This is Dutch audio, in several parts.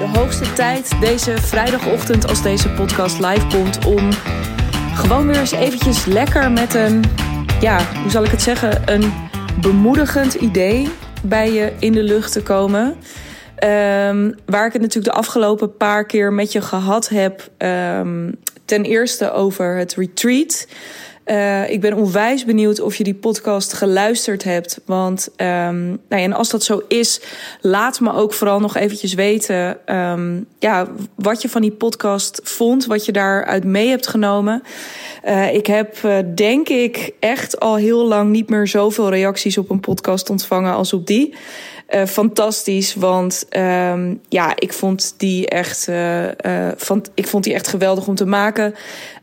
de hoogste tijd deze vrijdagochtend als deze podcast live komt om gewoon weer eens eventjes lekker met een, ja, hoe zal ik het zeggen, een bemoedigend idee bij je in de lucht te komen. Um, waar ik het natuurlijk de afgelopen paar keer met je gehad heb. Um, ten eerste over het retreat. Uh, ik ben onwijs benieuwd of je die podcast geluisterd hebt. Want um, nou ja, en als dat zo is, laat me ook vooral nog eventjes weten um, ja, wat je van die podcast vond, wat je daaruit mee hebt genomen. Uh, ik heb uh, denk ik echt al heel lang niet meer zoveel reacties op een podcast ontvangen als op die. Uh, fantastisch, want um, ja, ik vond die echt, uh, uh, van, ik vond die echt geweldig om te maken.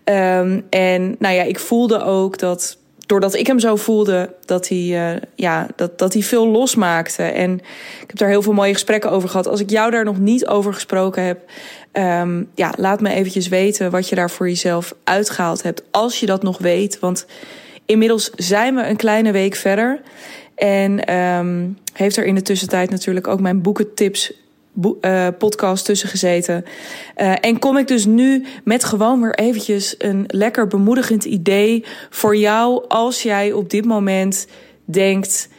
Um, en nou ja, ik voelde ook dat doordat ik hem zo voelde, dat hij, ja, dat, dat hij veel losmaakte. En ik heb daar heel veel mooie gesprekken over gehad. Als ik jou daar nog niet over gesproken heb, um, ja, laat me eventjes weten wat je daar voor jezelf uitgehaald hebt. Als je dat nog weet, want inmiddels zijn we een kleine week verder. En um, heeft er in de tussentijd natuurlijk ook mijn boekentips uh, podcast tussen gezeten. Uh, en kom ik dus nu met gewoon weer eventjes een lekker bemoedigend idee voor jou als jij op dit moment denkt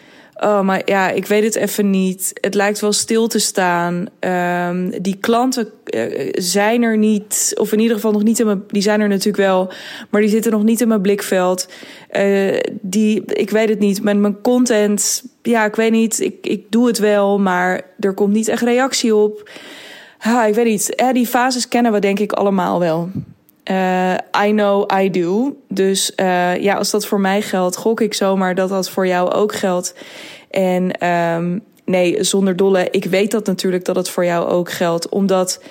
oh, maar ja, ik weet het even niet. Het lijkt wel stil te staan. Um, die klanten uh, zijn er niet, of in ieder geval nog niet in mijn, die zijn er natuurlijk wel, maar die zitten nog niet in mijn blikveld. Uh, die, ik weet het niet. Met mijn content, ja, ik weet niet. Ik, ik doe het wel, maar er komt niet echt reactie op. Ah, ik weet niet. Eh, die fases kennen we denk ik allemaal wel. Uh, I know I do. Dus uh, ja, als dat voor mij geldt, gok ik zomaar dat dat voor jou ook geldt. En um, nee, zonder dolle, ik weet dat natuurlijk dat het voor jou ook geldt. Omdat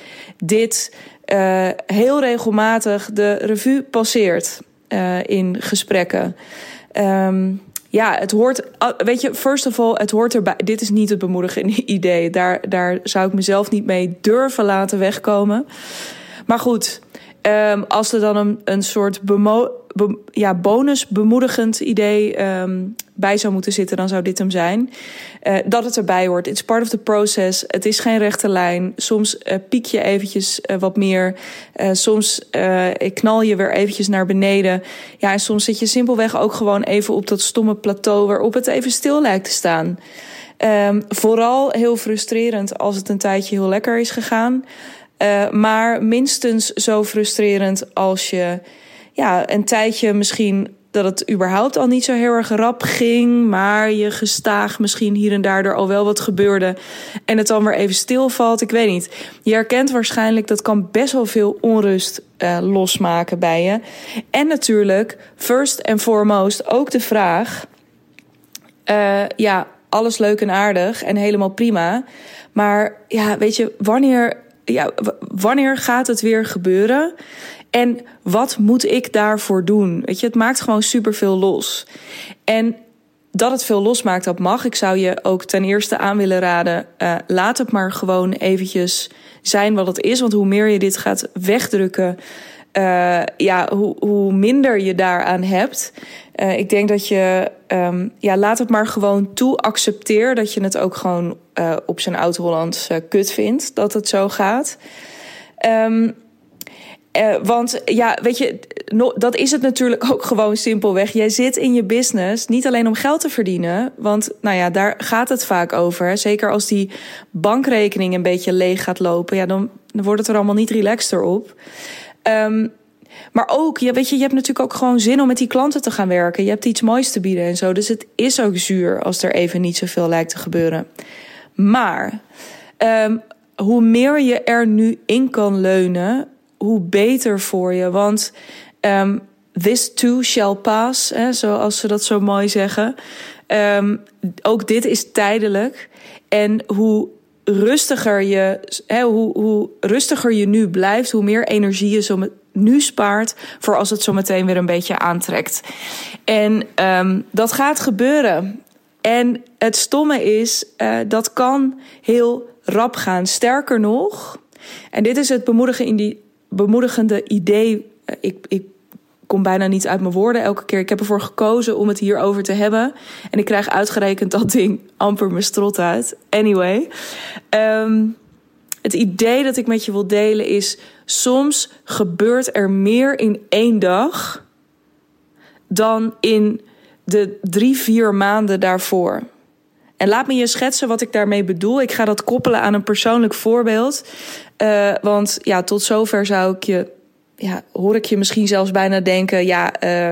dit uh, heel regelmatig de revue passeert in gesprekken. Um, ja, het hoort, weet je, first of all, het hoort erbij. Dit is niet het bemoedigende idee. Daar, daar zou ik mezelf niet mee durven laten wegkomen. Maar goed, Um, als er dan een, een soort ja, bonus bemoedigend idee um, bij zou moeten zitten, dan zou dit hem zijn. Uh, dat het erbij hoort. It's part of the process. Het is geen rechte lijn. Soms uh, piek je eventjes uh, wat meer. soms knal je weer eventjes naar beneden. Ja, en soms zit je simpelweg ook gewoon even op dat stomme plateau waarop het even stil lijkt te staan. Um, vooral heel frustrerend als het een tijdje heel lekker is gegaan. Uh, maar minstens zo frustrerend als je ja, een tijdje misschien dat het überhaupt al niet zo heel erg rap ging, maar je gestaag misschien hier en daar er al wel wat gebeurde en het dan weer even stilvalt. Ik weet niet. Je herkent waarschijnlijk dat kan best wel veel onrust uh, losmaken bij je. En natuurlijk, first and foremost, ook de vraag: uh, ja, alles leuk en aardig en helemaal prima. Maar ja, weet je, wanneer ja, wanneer gaat het weer gebeuren? En wat moet ik daarvoor doen? Weet je, het maakt gewoon superveel los. En dat het veel losmaakt, dat mag. Ik zou je ook ten eerste aan willen raden: uh, laat het maar gewoon eventjes zijn wat het is. Want hoe meer je dit gaat wegdrukken, uh, ja, hoe, hoe minder je daaraan hebt. Uh, ik denk dat je, um, ja, laat het maar gewoon toe. Accepteer dat je het ook gewoon uh, op zijn oud-Hollands kut vindt dat het zo gaat. Um, uh, want ja, weet je, dat is het natuurlijk ook gewoon simpelweg. Jij zit in je business niet alleen om geld te verdienen. Want nou ja, daar gaat het vaak over. Zeker als die bankrekening een beetje leeg gaat lopen. Ja, dan, wordt het er allemaal niet relaxter op. Um, maar ook, ja, weet je, je hebt natuurlijk ook gewoon zin om met die klanten te gaan werken. Je hebt iets moois te bieden en zo. Dus het is ook zuur als er even niet zoveel lijkt te gebeuren. Maar um, hoe meer je er nu in kan leunen, hoe beter voor je. Want um, this too shall pass, hè, zoals ze dat zo mooi zeggen. Um, ook dit is tijdelijk. En hoe rustiger je, hè, hoe, hoe rustiger je nu blijft, hoe meer energie je zo nu spaart voor als het zo meteen weer een beetje aantrekt. En dat gaat gebeuren. En het stomme is, uh, dat kan heel rap gaan. Sterker nog, en dit is het bemoedigende, idee. Uh, ik, ik kom bijna niet uit mijn woorden elke keer. Ik heb ervoor gekozen om het hierover te hebben. En ik krijg uitgerekend dat ding amper mijn strot uit. Anyway. Um, het idee dat ik met je wil delen is: soms gebeurt er meer in één dag dan in de drie, vier maanden daarvoor. En laat me je schetsen wat ik daarmee bedoel. Ik ga dat koppelen aan een persoonlijk voorbeeld. Uh, want ja, tot zover zou ik je, ja, hoor ik je misschien zelfs bijna denken: ja, uh,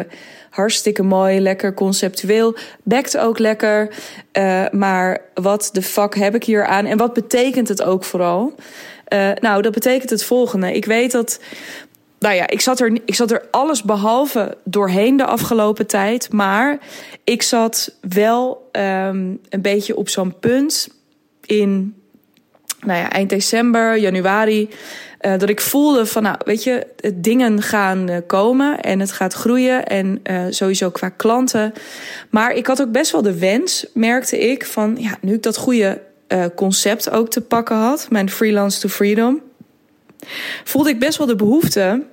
hartstikke mooi, lekker conceptueel, bekt ook lekker. Uh, maar wat de fuck heb ik hier aan? En wat betekent het ook vooral? nou, dat betekent het volgende. Ik weet dat nou ja, ik zat, er, ik zat er alles behalve doorheen de afgelopen tijd. Maar ik zat wel um, een beetje op zo'n punt in nou ja, eind december, januari. Uh, dat ik voelde van, nou, weet je, dingen gaan uh, komen en het gaat groeien. En uh, sowieso qua klanten. Maar ik had ook best wel de wens, merkte ik, van ja, nu ik dat goede concept ook te pakken had, mijn freelance to freedom voelde ik best wel de behoefte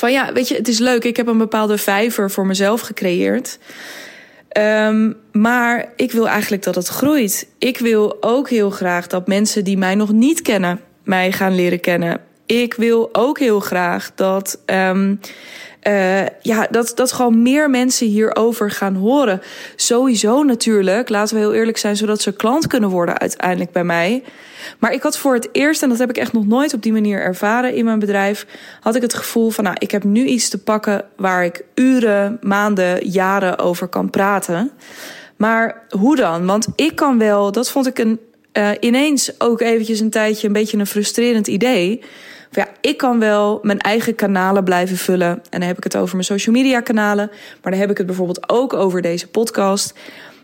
van ja, weet je, het is leuk. Ik heb een bepaalde vijver voor mezelf gecreëerd. Um, maar ik wil eigenlijk dat het groeit. Ik wil ook heel graag dat mensen die mij nog niet kennen, mij gaan leren kennen. Ik wil ook heel graag dat um, uh, ja, dat, dat gewoon meer mensen hierover gaan horen. Sowieso natuurlijk, laten we heel eerlijk zijn, zodat ze klant kunnen worden uiteindelijk bij mij. Maar ik had voor het eerst, en dat heb ik echt nog nooit op die manier ervaren in mijn bedrijf, had ik het gevoel van, nou, ik heb nu iets te pakken waar ik uren, maanden, jaren over kan praten. Maar hoe dan? Want ik kan wel, dat vond ik een, uh, ineens ook eventjes een tijdje een beetje een frustrerend idee ja, ik kan wel mijn eigen kanalen blijven vullen. En dan heb ik het over mijn social media kanalen. Maar dan heb ik het bijvoorbeeld ook over deze podcast.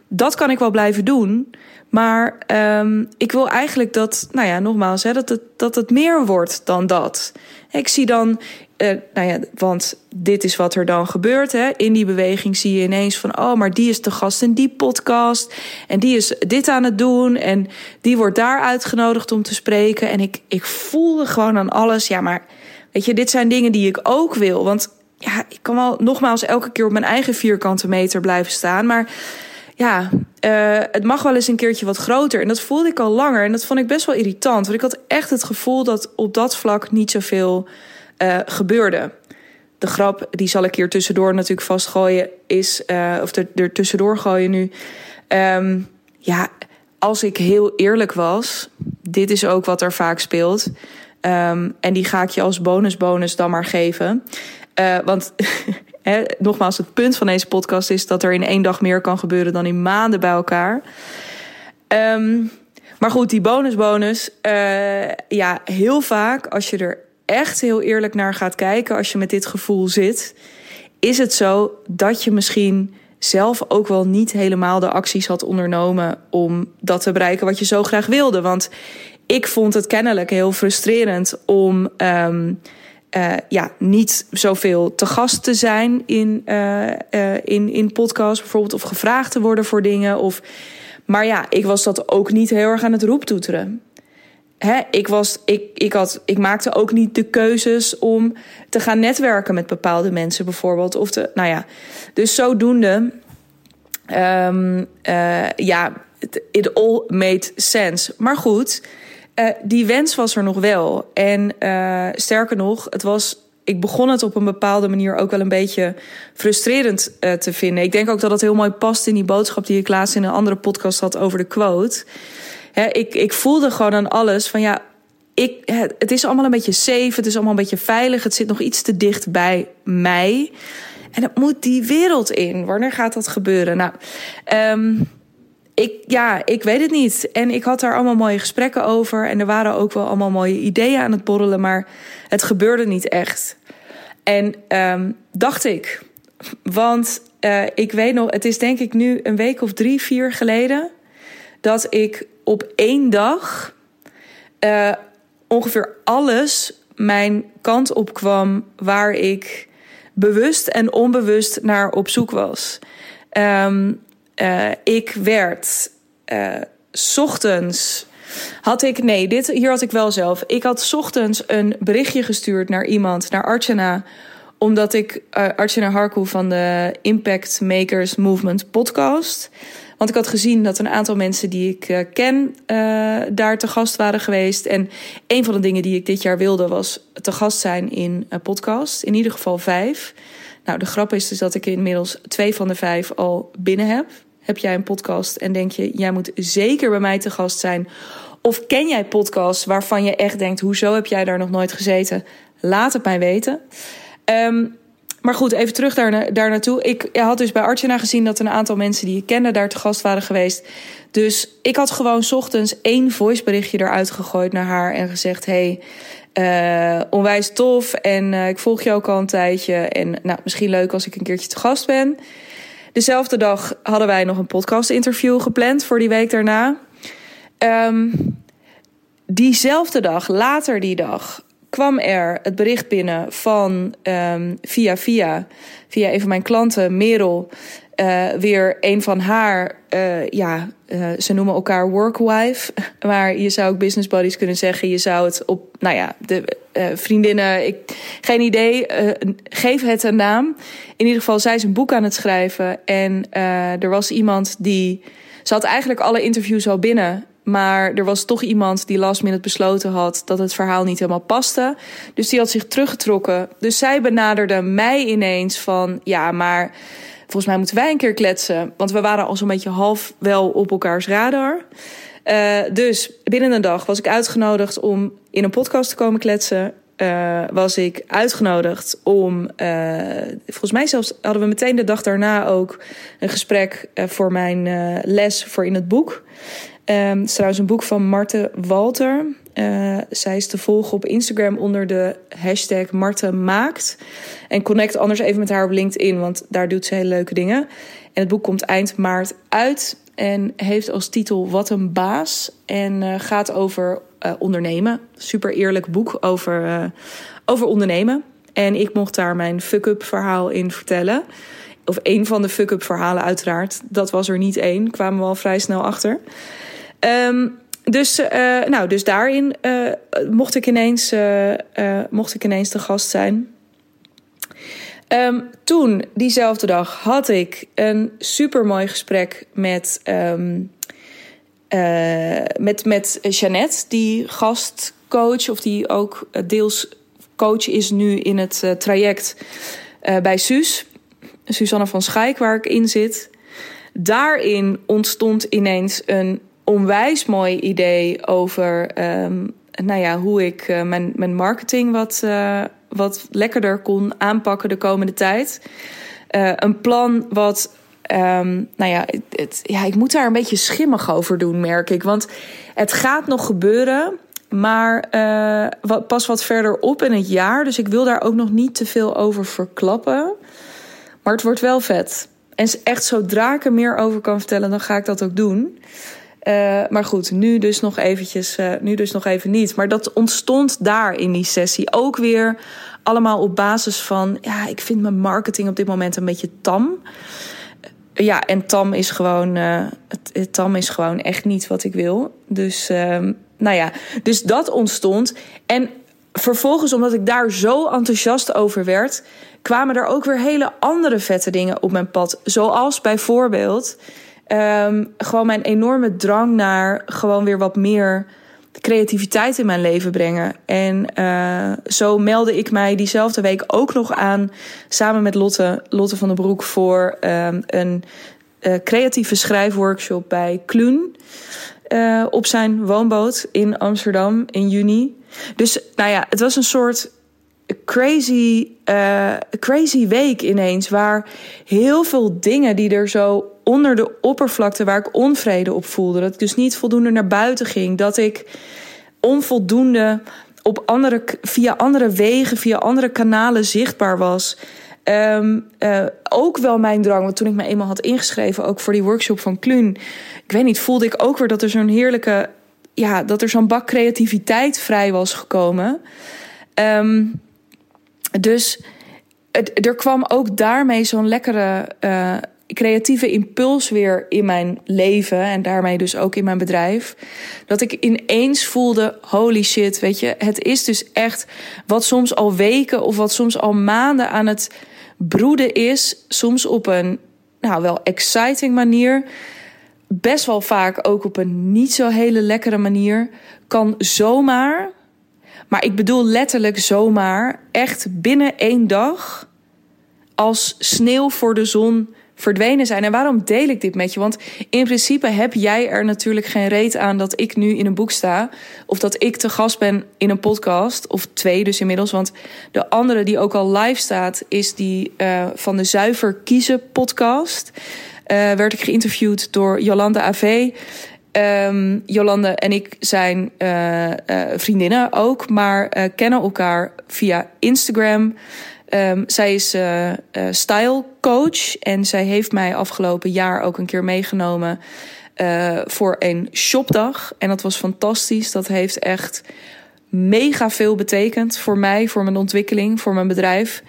Dat kan ik wel blijven doen. Maar um, ik wil eigenlijk dat, nou ja, nogmaals, hè, dat, het, dat het meer wordt dan dat. Ik zie dan uh, nou ja, want dit is wat er dan gebeurt. Hè. In die beweging zie je ineens van: oh, maar die is de gast in die podcast. En die is dit aan het doen. En die wordt daar uitgenodigd om te spreken. En ik, ik voelde gewoon aan alles. Ja, maar weet je, dit zijn dingen die ik ook wil. Want ja, ik kan wel nogmaals elke keer op mijn eigen vierkante meter blijven staan. Maar ja, uh, het mag wel eens een keertje wat groter. En dat voelde ik al langer. En dat vond ik best wel irritant. Want ik had echt het gevoel dat op dat vlak niet zoveel uh, gebeurde. De grap, die zal ik hier tussendoor natuurlijk vastgooien, is, uh, of er, er tussendoor gooien nu. Um, ja, als ik heel eerlijk was, dit is ook wat er vaak speelt. Um, en die ga ik je als bonus bonus dan maar geven. Want nogmaals, het punt van deze podcast is dat er in één dag meer kan gebeuren dan in maanden bij elkaar. Um, maar goed, die bonus bonus. Uh, ja, heel vaak als je er echt heel eerlijk naar gaat kijken, als je met dit gevoel zit, is het zo dat je misschien zelf ook wel niet helemaal de acties had ondernomen om dat te bereiken wat je zo graag wilde. Want ik vond het kennelijk heel frustrerend om um, uh, ja, niet zoveel te gast te zijn in, uh, in, in podcasts bijvoorbeeld, of gevraagd te worden voor dingen. Of, maar ja, ik was dat ook niet heel erg aan het roeptoeteren hè, ik, was, ik, ik, had, ik maakte ook niet de keuzes om te gaan netwerken met bepaalde mensen, bijvoorbeeld. Of te, nou ja, dus zodoende. Uh, ja, it all made sense. Maar goed, uh, die wens was er nog wel. En uh, sterker nog, het was. Ik begon het op een bepaalde manier ook wel een beetje frustrerend te vinden. Ik denk ook dat het heel mooi past in die boodschap die ik laatst in een andere podcast had over de quote ik, ik voelde gewoon aan alles van ja, ik, het is allemaal een beetje safe, het is allemaal een beetje veilig, het zit nog iets te dicht bij mij. En het moet die wereld in. Wanneer gaat dat gebeuren? Nou, um, ik, ja, ik weet het niet. En ik had daar allemaal mooie gesprekken over. En er waren ook wel allemaal mooie ideeën aan het borrelen, maar het gebeurde niet echt. En um, dacht ik, want uh, ik weet nog, het is denk ik nu een week of drie, vier geleden dat ik op één dag uh, ongeveer alles mijn kant op kwam waar ik bewust en onbewust naar op zoek was. Um, uh, ik werd uh, ochtends. Had ik, nee, dit, hier had ik wel zelf. Ik had ochtends een berichtje gestuurd naar iemand, naar Archana. Omdat ik, uh, Archana Harku van de Impact Makers Movement podcast Want ik had gezien dat een aantal mensen die ik ken daar te gast waren geweest. En een van de dingen die ik dit jaar wilde was te gast zijn in een podcast. In ieder geval vijf. Nou, de grap is dus dat ik inmiddels twee van de vijf al binnen heb. Heb jij een podcast en denk je, jij moet zeker bij mij te gast zijn? Of ken jij podcasts waarvan je echt denkt, hoezo heb jij daar nog nooit gezeten? Laat het mij weten. Um, maar goed, even terug daar, daar naartoe. Ik had dus bij Artjana gezien dat een aantal mensen die ik kende daar te gast waren geweest. Dus ik had gewoon ochtends één voiceberichtje eruit gegooid naar haar en gezegd: Hey, uh, onwijs tof. En uh, ik volg je ook al een tijdje. En nou, misschien leuk als ik een keertje te gast ben. Dezelfde dag hadden wij nog een podcast-interview gepland voor die week daarna. Um, diezelfde dag, later die dag, kwam er het bericht binnen van um, via via, via een van mijn klanten, Merel. Uh, weer een van haar, uh, ja, uh, ze noemen elkaar workwife. Maar je zou ook business buddies kunnen zeggen. Je zou het op, nou ja, de vriendinnen, ik, geen idee, geef het een naam. In ieder geval, zij is een boek aan het schrijven. En er was iemand die, ze had eigenlijk alle interviews al binnen. Maar er was toch iemand die last minute besloten had dat het verhaal niet helemaal paste. Dus die had zich teruggetrokken. Dus zij benaderde mij ineens van ja, maar volgens mij moeten wij een keer kletsen. Want we waren al zo'n beetje half wel op elkaars radar. Uh, dus binnen een dag was ik uitgenodigd om in een podcast te komen kletsen. Uh, was ik uitgenodigd om. Uh, volgens mij zelfs hadden we meteen de dag daarna ook een gesprek voor mijn les voor in het boek. Um, het is trouwens een boek van Marte Walter. Uh, zij is te volgen op Instagram onder de hashtag Marte Maakt. En connect anders even met haar op LinkedIn, want daar doet ze hele leuke dingen. En het boek komt eind maart uit en heeft als titel Wat een baas. En uh, gaat over uh, ondernemen. Super eerlijk boek over, over ondernemen. En ik mocht daar mijn fuck-up verhaal in vertellen. Of een van de fuck-up verhalen uiteraard. Dat was er niet één, kwamen we al vrij snel achter. Um, dus, uh, nou, dus daarin uh, mocht, ik ineens, uh, mocht ik ineens te gast zijn. Um, toen, diezelfde dag, had ik een supermooi gesprek met, um, met, met Jeannette, die gastcoach, of die ook deels coach is nu in het traject bij Suus. Susanne van Schaik, waar ik in zit. Daarin ontstond ineens een onwijs mooi idee over um, nou ja, hoe ik uh, mijn, mijn marketing wat, uh, wat lekkerder kon aanpakken de komende tijd. Uh, een plan wat. Um, nou ja, het, ja, ik moet daar een beetje schimmig over doen, merk ik. Want het gaat nog gebeuren, maar pas wat verder op in het jaar. Dus ik wil daar ook nog niet te veel over verklappen. Maar het wordt wel vet. En echt zodra ik er meer over kan vertellen, dan ga ik dat ook doen. Uh, maar goed, nu dus nog eventjes, uh, nu dus nog even niet. Maar dat ontstond daar in die sessie ook weer allemaal op basis van, ja, ik vind mijn marketing op dit moment een beetje tam. Ja, en tam is gewoon, het, het, tam is gewoon echt niet wat ik wil. Dus, ehm, nou ja, dus dat ontstond. En vervolgens, omdat ik daar zo enthousiast over werd, kwamen er ook weer hele andere vette dingen op mijn pad. Zoals bijvoorbeeld Um, gewoon mijn enorme drang naar gewoon weer wat meer creativiteit in mijn leven brengen. En uh, zo meldde ik mij diezelfde week ook nog aan, samen met Lotte, Lotte van den Broek, voor um, een uh, creatieve schrijfworkshop bij Kloen. Uh, op zijn woonboot in Amsterdam in juni. Dus nou ja, het was een soort crazy, crazy week ineens. Waar heel veel dingen die er zo onder de oppervlakte, waar ik onvrede op voelde. Dat ik dus niet voldoende naar buiten ging. Dat ik onvoldoende op andere, via andere wegen, via andere kanalen zichtbaar was. Um, uh, ook wel mijn drang, want toen ik me eenmaal had ingeschreven, ook voor die workshop van Kluun. Ik weet niet, voelde ik ook weer dat er zo'n heerlijke, ja, dat er zo'n bak creativiteit vrij was gekomen. Um, dus er kwam ook daarmee zo'n lekkere uh, creatieve impuls weer in mijn leven en daarmee dus ook in mijn bedrijf. Dat ik ineens voelde: holy shit, weet je, het is dus echt wat soms al weken of wat soms al maanden aan het broeden is. Soms op een, nou wel exciting manier. best wel vaak ook op een niet zo hele lekkere manier, kan zomaar, maar ik bedoel letterlijk zomaar, echt binnen één dag als sneeuw voor de zon verdwenen zijn. En waarom deel ik dit met je? Want in principe heb jij er natuurlijk geen reet aan dat ik nu in een boek sta. Of dat ik te gast ben in een podcast. Of twee dus inmiddels. Want de andere die ook al live staat, is die uh, van de Zuiver Kiezen podcast. Uh, werd ik geïnterviewd door Jolanda AV. Um, Jolande en ik zijn uh, vriendinnen ook, maar kennen elkaar via Instagram. Um, zij is uh, style coach en zij heeft mij afgelopen jaar ook een keer meegenomen uh, voor een shopdag. En dat was fantastisch. Dat heeft echt mega veel betekend voor mij, voor mijn ontwikkeling, voor mijn bedrijf.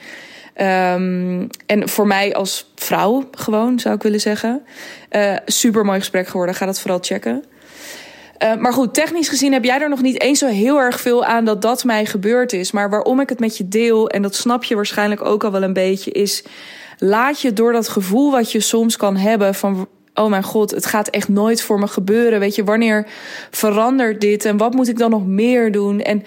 Um, en voor mij als vrouw gewoon, zou ik willen zeggen. super mooi gesprek geworden. Ga dat vooral checken. Uh, maar goed, technisch gezien heb jij er nog niet eens zo heel erg veel aan dat dat mij gebeurd is. Maar waarom ik het met je deel, en dat snap je waarschijnlijk ook al wel een beetje, is laat je door dat gevoel wat je soms kan hebben van oh mijn god, het gaat echt nooit voor me gebeuren. Weet je, wanneer verandert dit en wat moet ik dan nog meer doen? En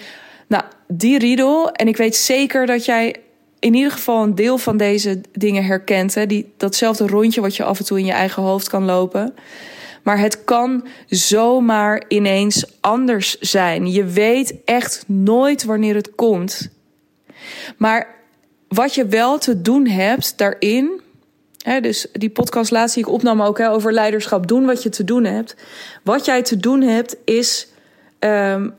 nou, die riedel, en ik weet zeker dat jij in ieder geval een deel van deze dingen herkent. Hè? Die, datzelfde rondje wat je af en toe in je eigen hoofd kan lopen. Maar het kan zomaar ineens anders zijn. Je weet echt nooit wanneer het komt. Maar wat je wel te doen hebt daarin. Hè, dus die podcast laatst die ik opnam ook hè, over leiderschap. Doen wat je te doen hebt. Wat jij te doen hebt is um,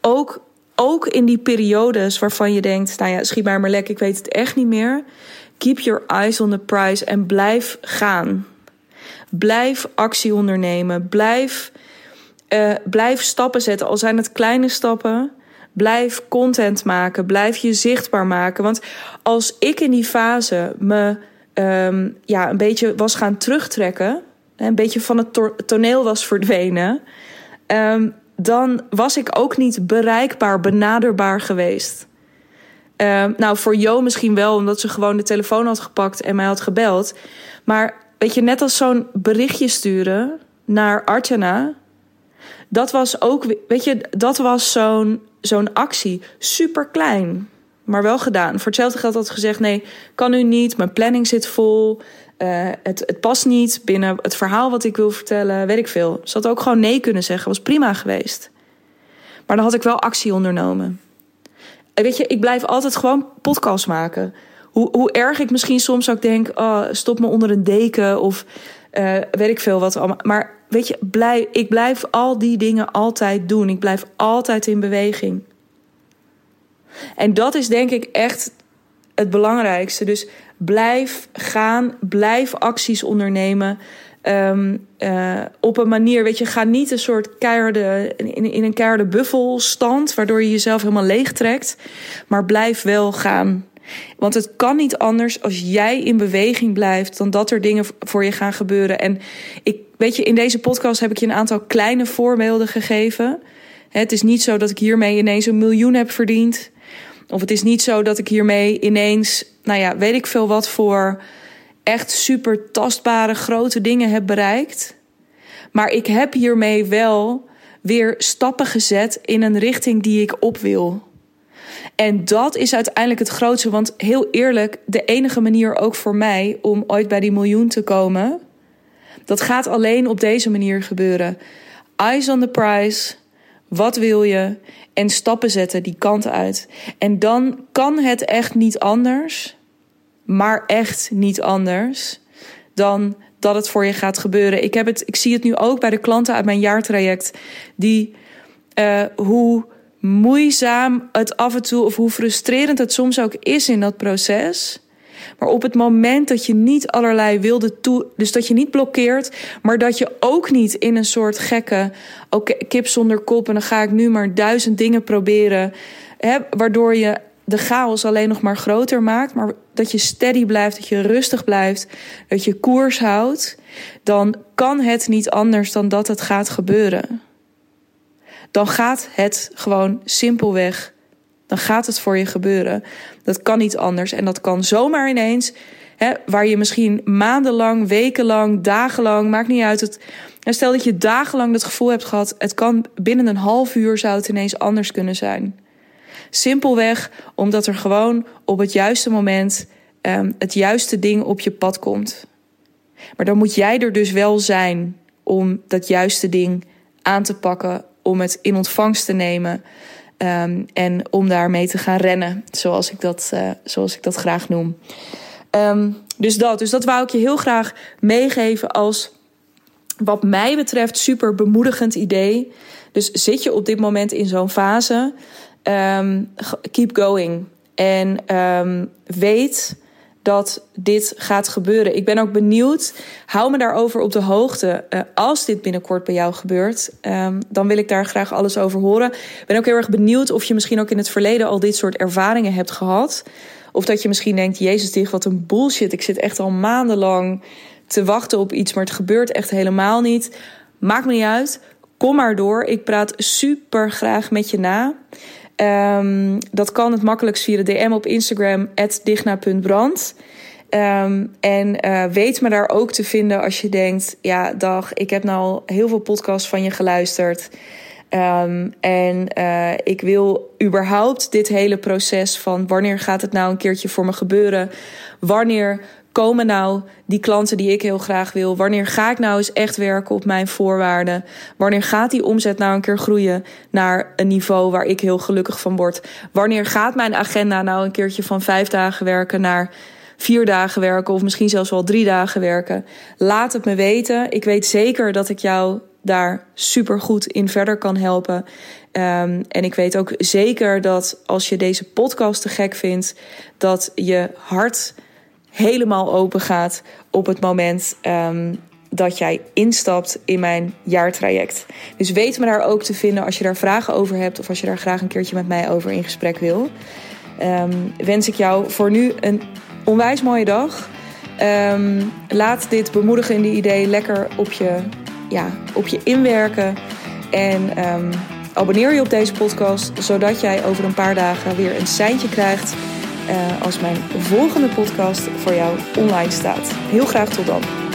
ook, ook in die periodes waarvan je denkt... nou ja, schiet maar maar lek, ik weet het echt niet meer. Keep your eyes on the prize en blijf gaan. Blijf actie ondernemen. Blijf, uh, blijf stappen zetten. Al zijn het kleine stappen. Blijf content maken. Blijf je zichtbaar maken. Want als ik in die fase me um, ja, een beetje was gaan terugtrekken. Een beetje van het toneel was verdwenen. Um, dan was ik ook niet bereikbaar, benaderbaar geweest. Um, nou, voor Jo misschien wel, omdat ze gewoon de telefoon had gepakt en mij had gebeld. Maar weet je, net als zo'n berichtje sturen naar Artjana. Dat was ook, weet je, dat was zo'n zo'n actie. Super klein, maar wel gedaan. Voor hetzelfde geld had gezegd: nee, kan u niet, mijn planning zit vol. Uh, het, het past niet binnen het verhaal wat ik wil vertellen, weet ik veel. Ze had ook gewoon nee kunnen zeggen, was prima geweest. Maar dan had ik wel actie ondernomen. Weet je, ik blijf altijd gewoon podcast maken hoe, hoe erg ik misschien soms ook denk: oh, stop me onder een deken of uh, weet ik veel wat allemaal. Maar weet je, ik blijf al die dingen altijd doen. Ik blijf altijd in beweging. En dat is denk ik echt het belangrijkste. Dus blijf gaan, blijf acties ondernemen. Um, uh, op een manier, weet je, ga niet een soort keiharde, in, in een keiharde buffelstand, waardoor je jezelf helemaal leeg trekt. Maar blijf wel gaan. Want het kan niet anders als jij in beweging blijft dan dat er dingen voor je gaan gebeuren. En ik weet je, in deze podcast heb ik je een aantal kleine voorbeelden gegeven. Het is niet zo dat ik hiermee ineens een miljoen heb verdiend. Of het is niet zo dat ik hiermee ineens, nou ja, weet ik veel wat voor echt super tastbare grote dingen heb bereikt. Maar ik heb hiermee wel weer stappen gezet in een richting die ik op wil. En dat is uiteindelijk het grootste. Want heel eerlijk, de enige manier ook voor mij om ooit bij die miljoen te komen. Dat gaat alleen op deze manier gebeuren. Eyes on the prize. Wat wil je? En stappen zetten die kant uit. En dan kan het echt niet anders. Maar echt niet anders. Dan dat het voor je gaat gebeuren. Ik, heb het, ik zie het nu ook bij de klanten uit mijn jaartraject. Die uh, hoe moeizaam het af en toe, of hoe frustrerend het soms ook is in dat proces. Maar op het moment dat je niet allerlei wilde toe, dus dat je niet blokkeert, maar dat je ook niet in een soort gekke, oké, kip zonder kop en dan ga ik nu maar duizend dingen proberen, hè, waardoor je de chaos alleen nog maar groter maakt, maar dat je steady blijft, dat je rustig blijft, dat je koers houdt, dan kan het niet anders dan dat het gaat gebeuren dan gaat het gewoon simpelweg. Dan gaat het voor je gebeuren. Dat kan niet anders. En dat kan zomaar ineens Hè, waar je misschien maandenlang, wekenlang, dagenlang, maakt niet uit. Het, stel dat je dagenlang het gevoel hebt gehad, het kan binnen een half uur zou het ineens anders kunnen zijn. Simpelweg omdat er gewoon op het juiste moment um, het juiste ding op je pad komt. Maar dan moet jij er dus wel zijn om dat juiste ding aan te pakken, om het in ontvangst te nemen um, en om daarmee te gaan rennen, zoals ik dat, uh, zoals ik dat graag noem. Um, dus dat, dus dat wou ik je heel graag meegeven als wat mij betreft super bemoedigend idee. Dus zit je op dit moment in zo'n fase, um, keep going. En weet dat dit gaat gebeuren. Ik ben ook benieuwd. Hou me daarover op de hoogte. Uh, als dit binnenkort bij jou gebeurt, um, dan wil ik daar graag alles over horen. Ik ben ook heel erg benieuwd of je misschien ook in het verleden al dit soort ervaringen hebt gehad. Of dat je misschien denkt: Jezus, dit wat een bullshit. Ik zit echt al maandenlang te wachten op iets, maar het gebeurt echt helemaal niet. Maakt me niet uit. Kom maar door. Ik praat super graag met je na. Um, dat kan het makkelijkst via de DM op Instagram, digna.brand. Um, en uh, weet me daar ook te vinden als je denkt: ja, dag, ik heb nou al heel veel podcasts van je geluisterd. Um, en uh, ik wil überhaupt dit hele proces van wanneer gaat het nou een keertje voor me gebeuren? Wanneer komen nou die klanten die ik heel graag wil? Wanneer ga ik nou eens echt werken op mijn voorwaarden? Wanneer gaat die omzet nou een keer groeien naar een niveau waar ik heel gelukkig van word? Wanneer gaat mijn agenda nou een keertje van vijf dagen werken naar vier dagen werken of misschien zelfs wel drie dagen werken? Laat het me weten. Ik weet zeker dat ik jou daar super goed in verder kan helpen. Um, en ik weet ook zeker dat als je deze podcast te gek vindt, dat je hart helemaal open gaat op het moment um, dat jij instapt in mijn jaartraject. Dus weet me daar ook te vinden als je daar vragen over hebt of als je daar graag een keertje met mij over in gesprek wil. Um, wens ik jou voor nu een onwijs mooie dag. Um, laat dit bemoedigende idee lekker op je, ja, op je inwerken. En abonneer je op deze podcast, zodat jij over een paar dagen weer een seintje krijgt als mijn volgende podcast voor jou online staat. Heel graag tot dan.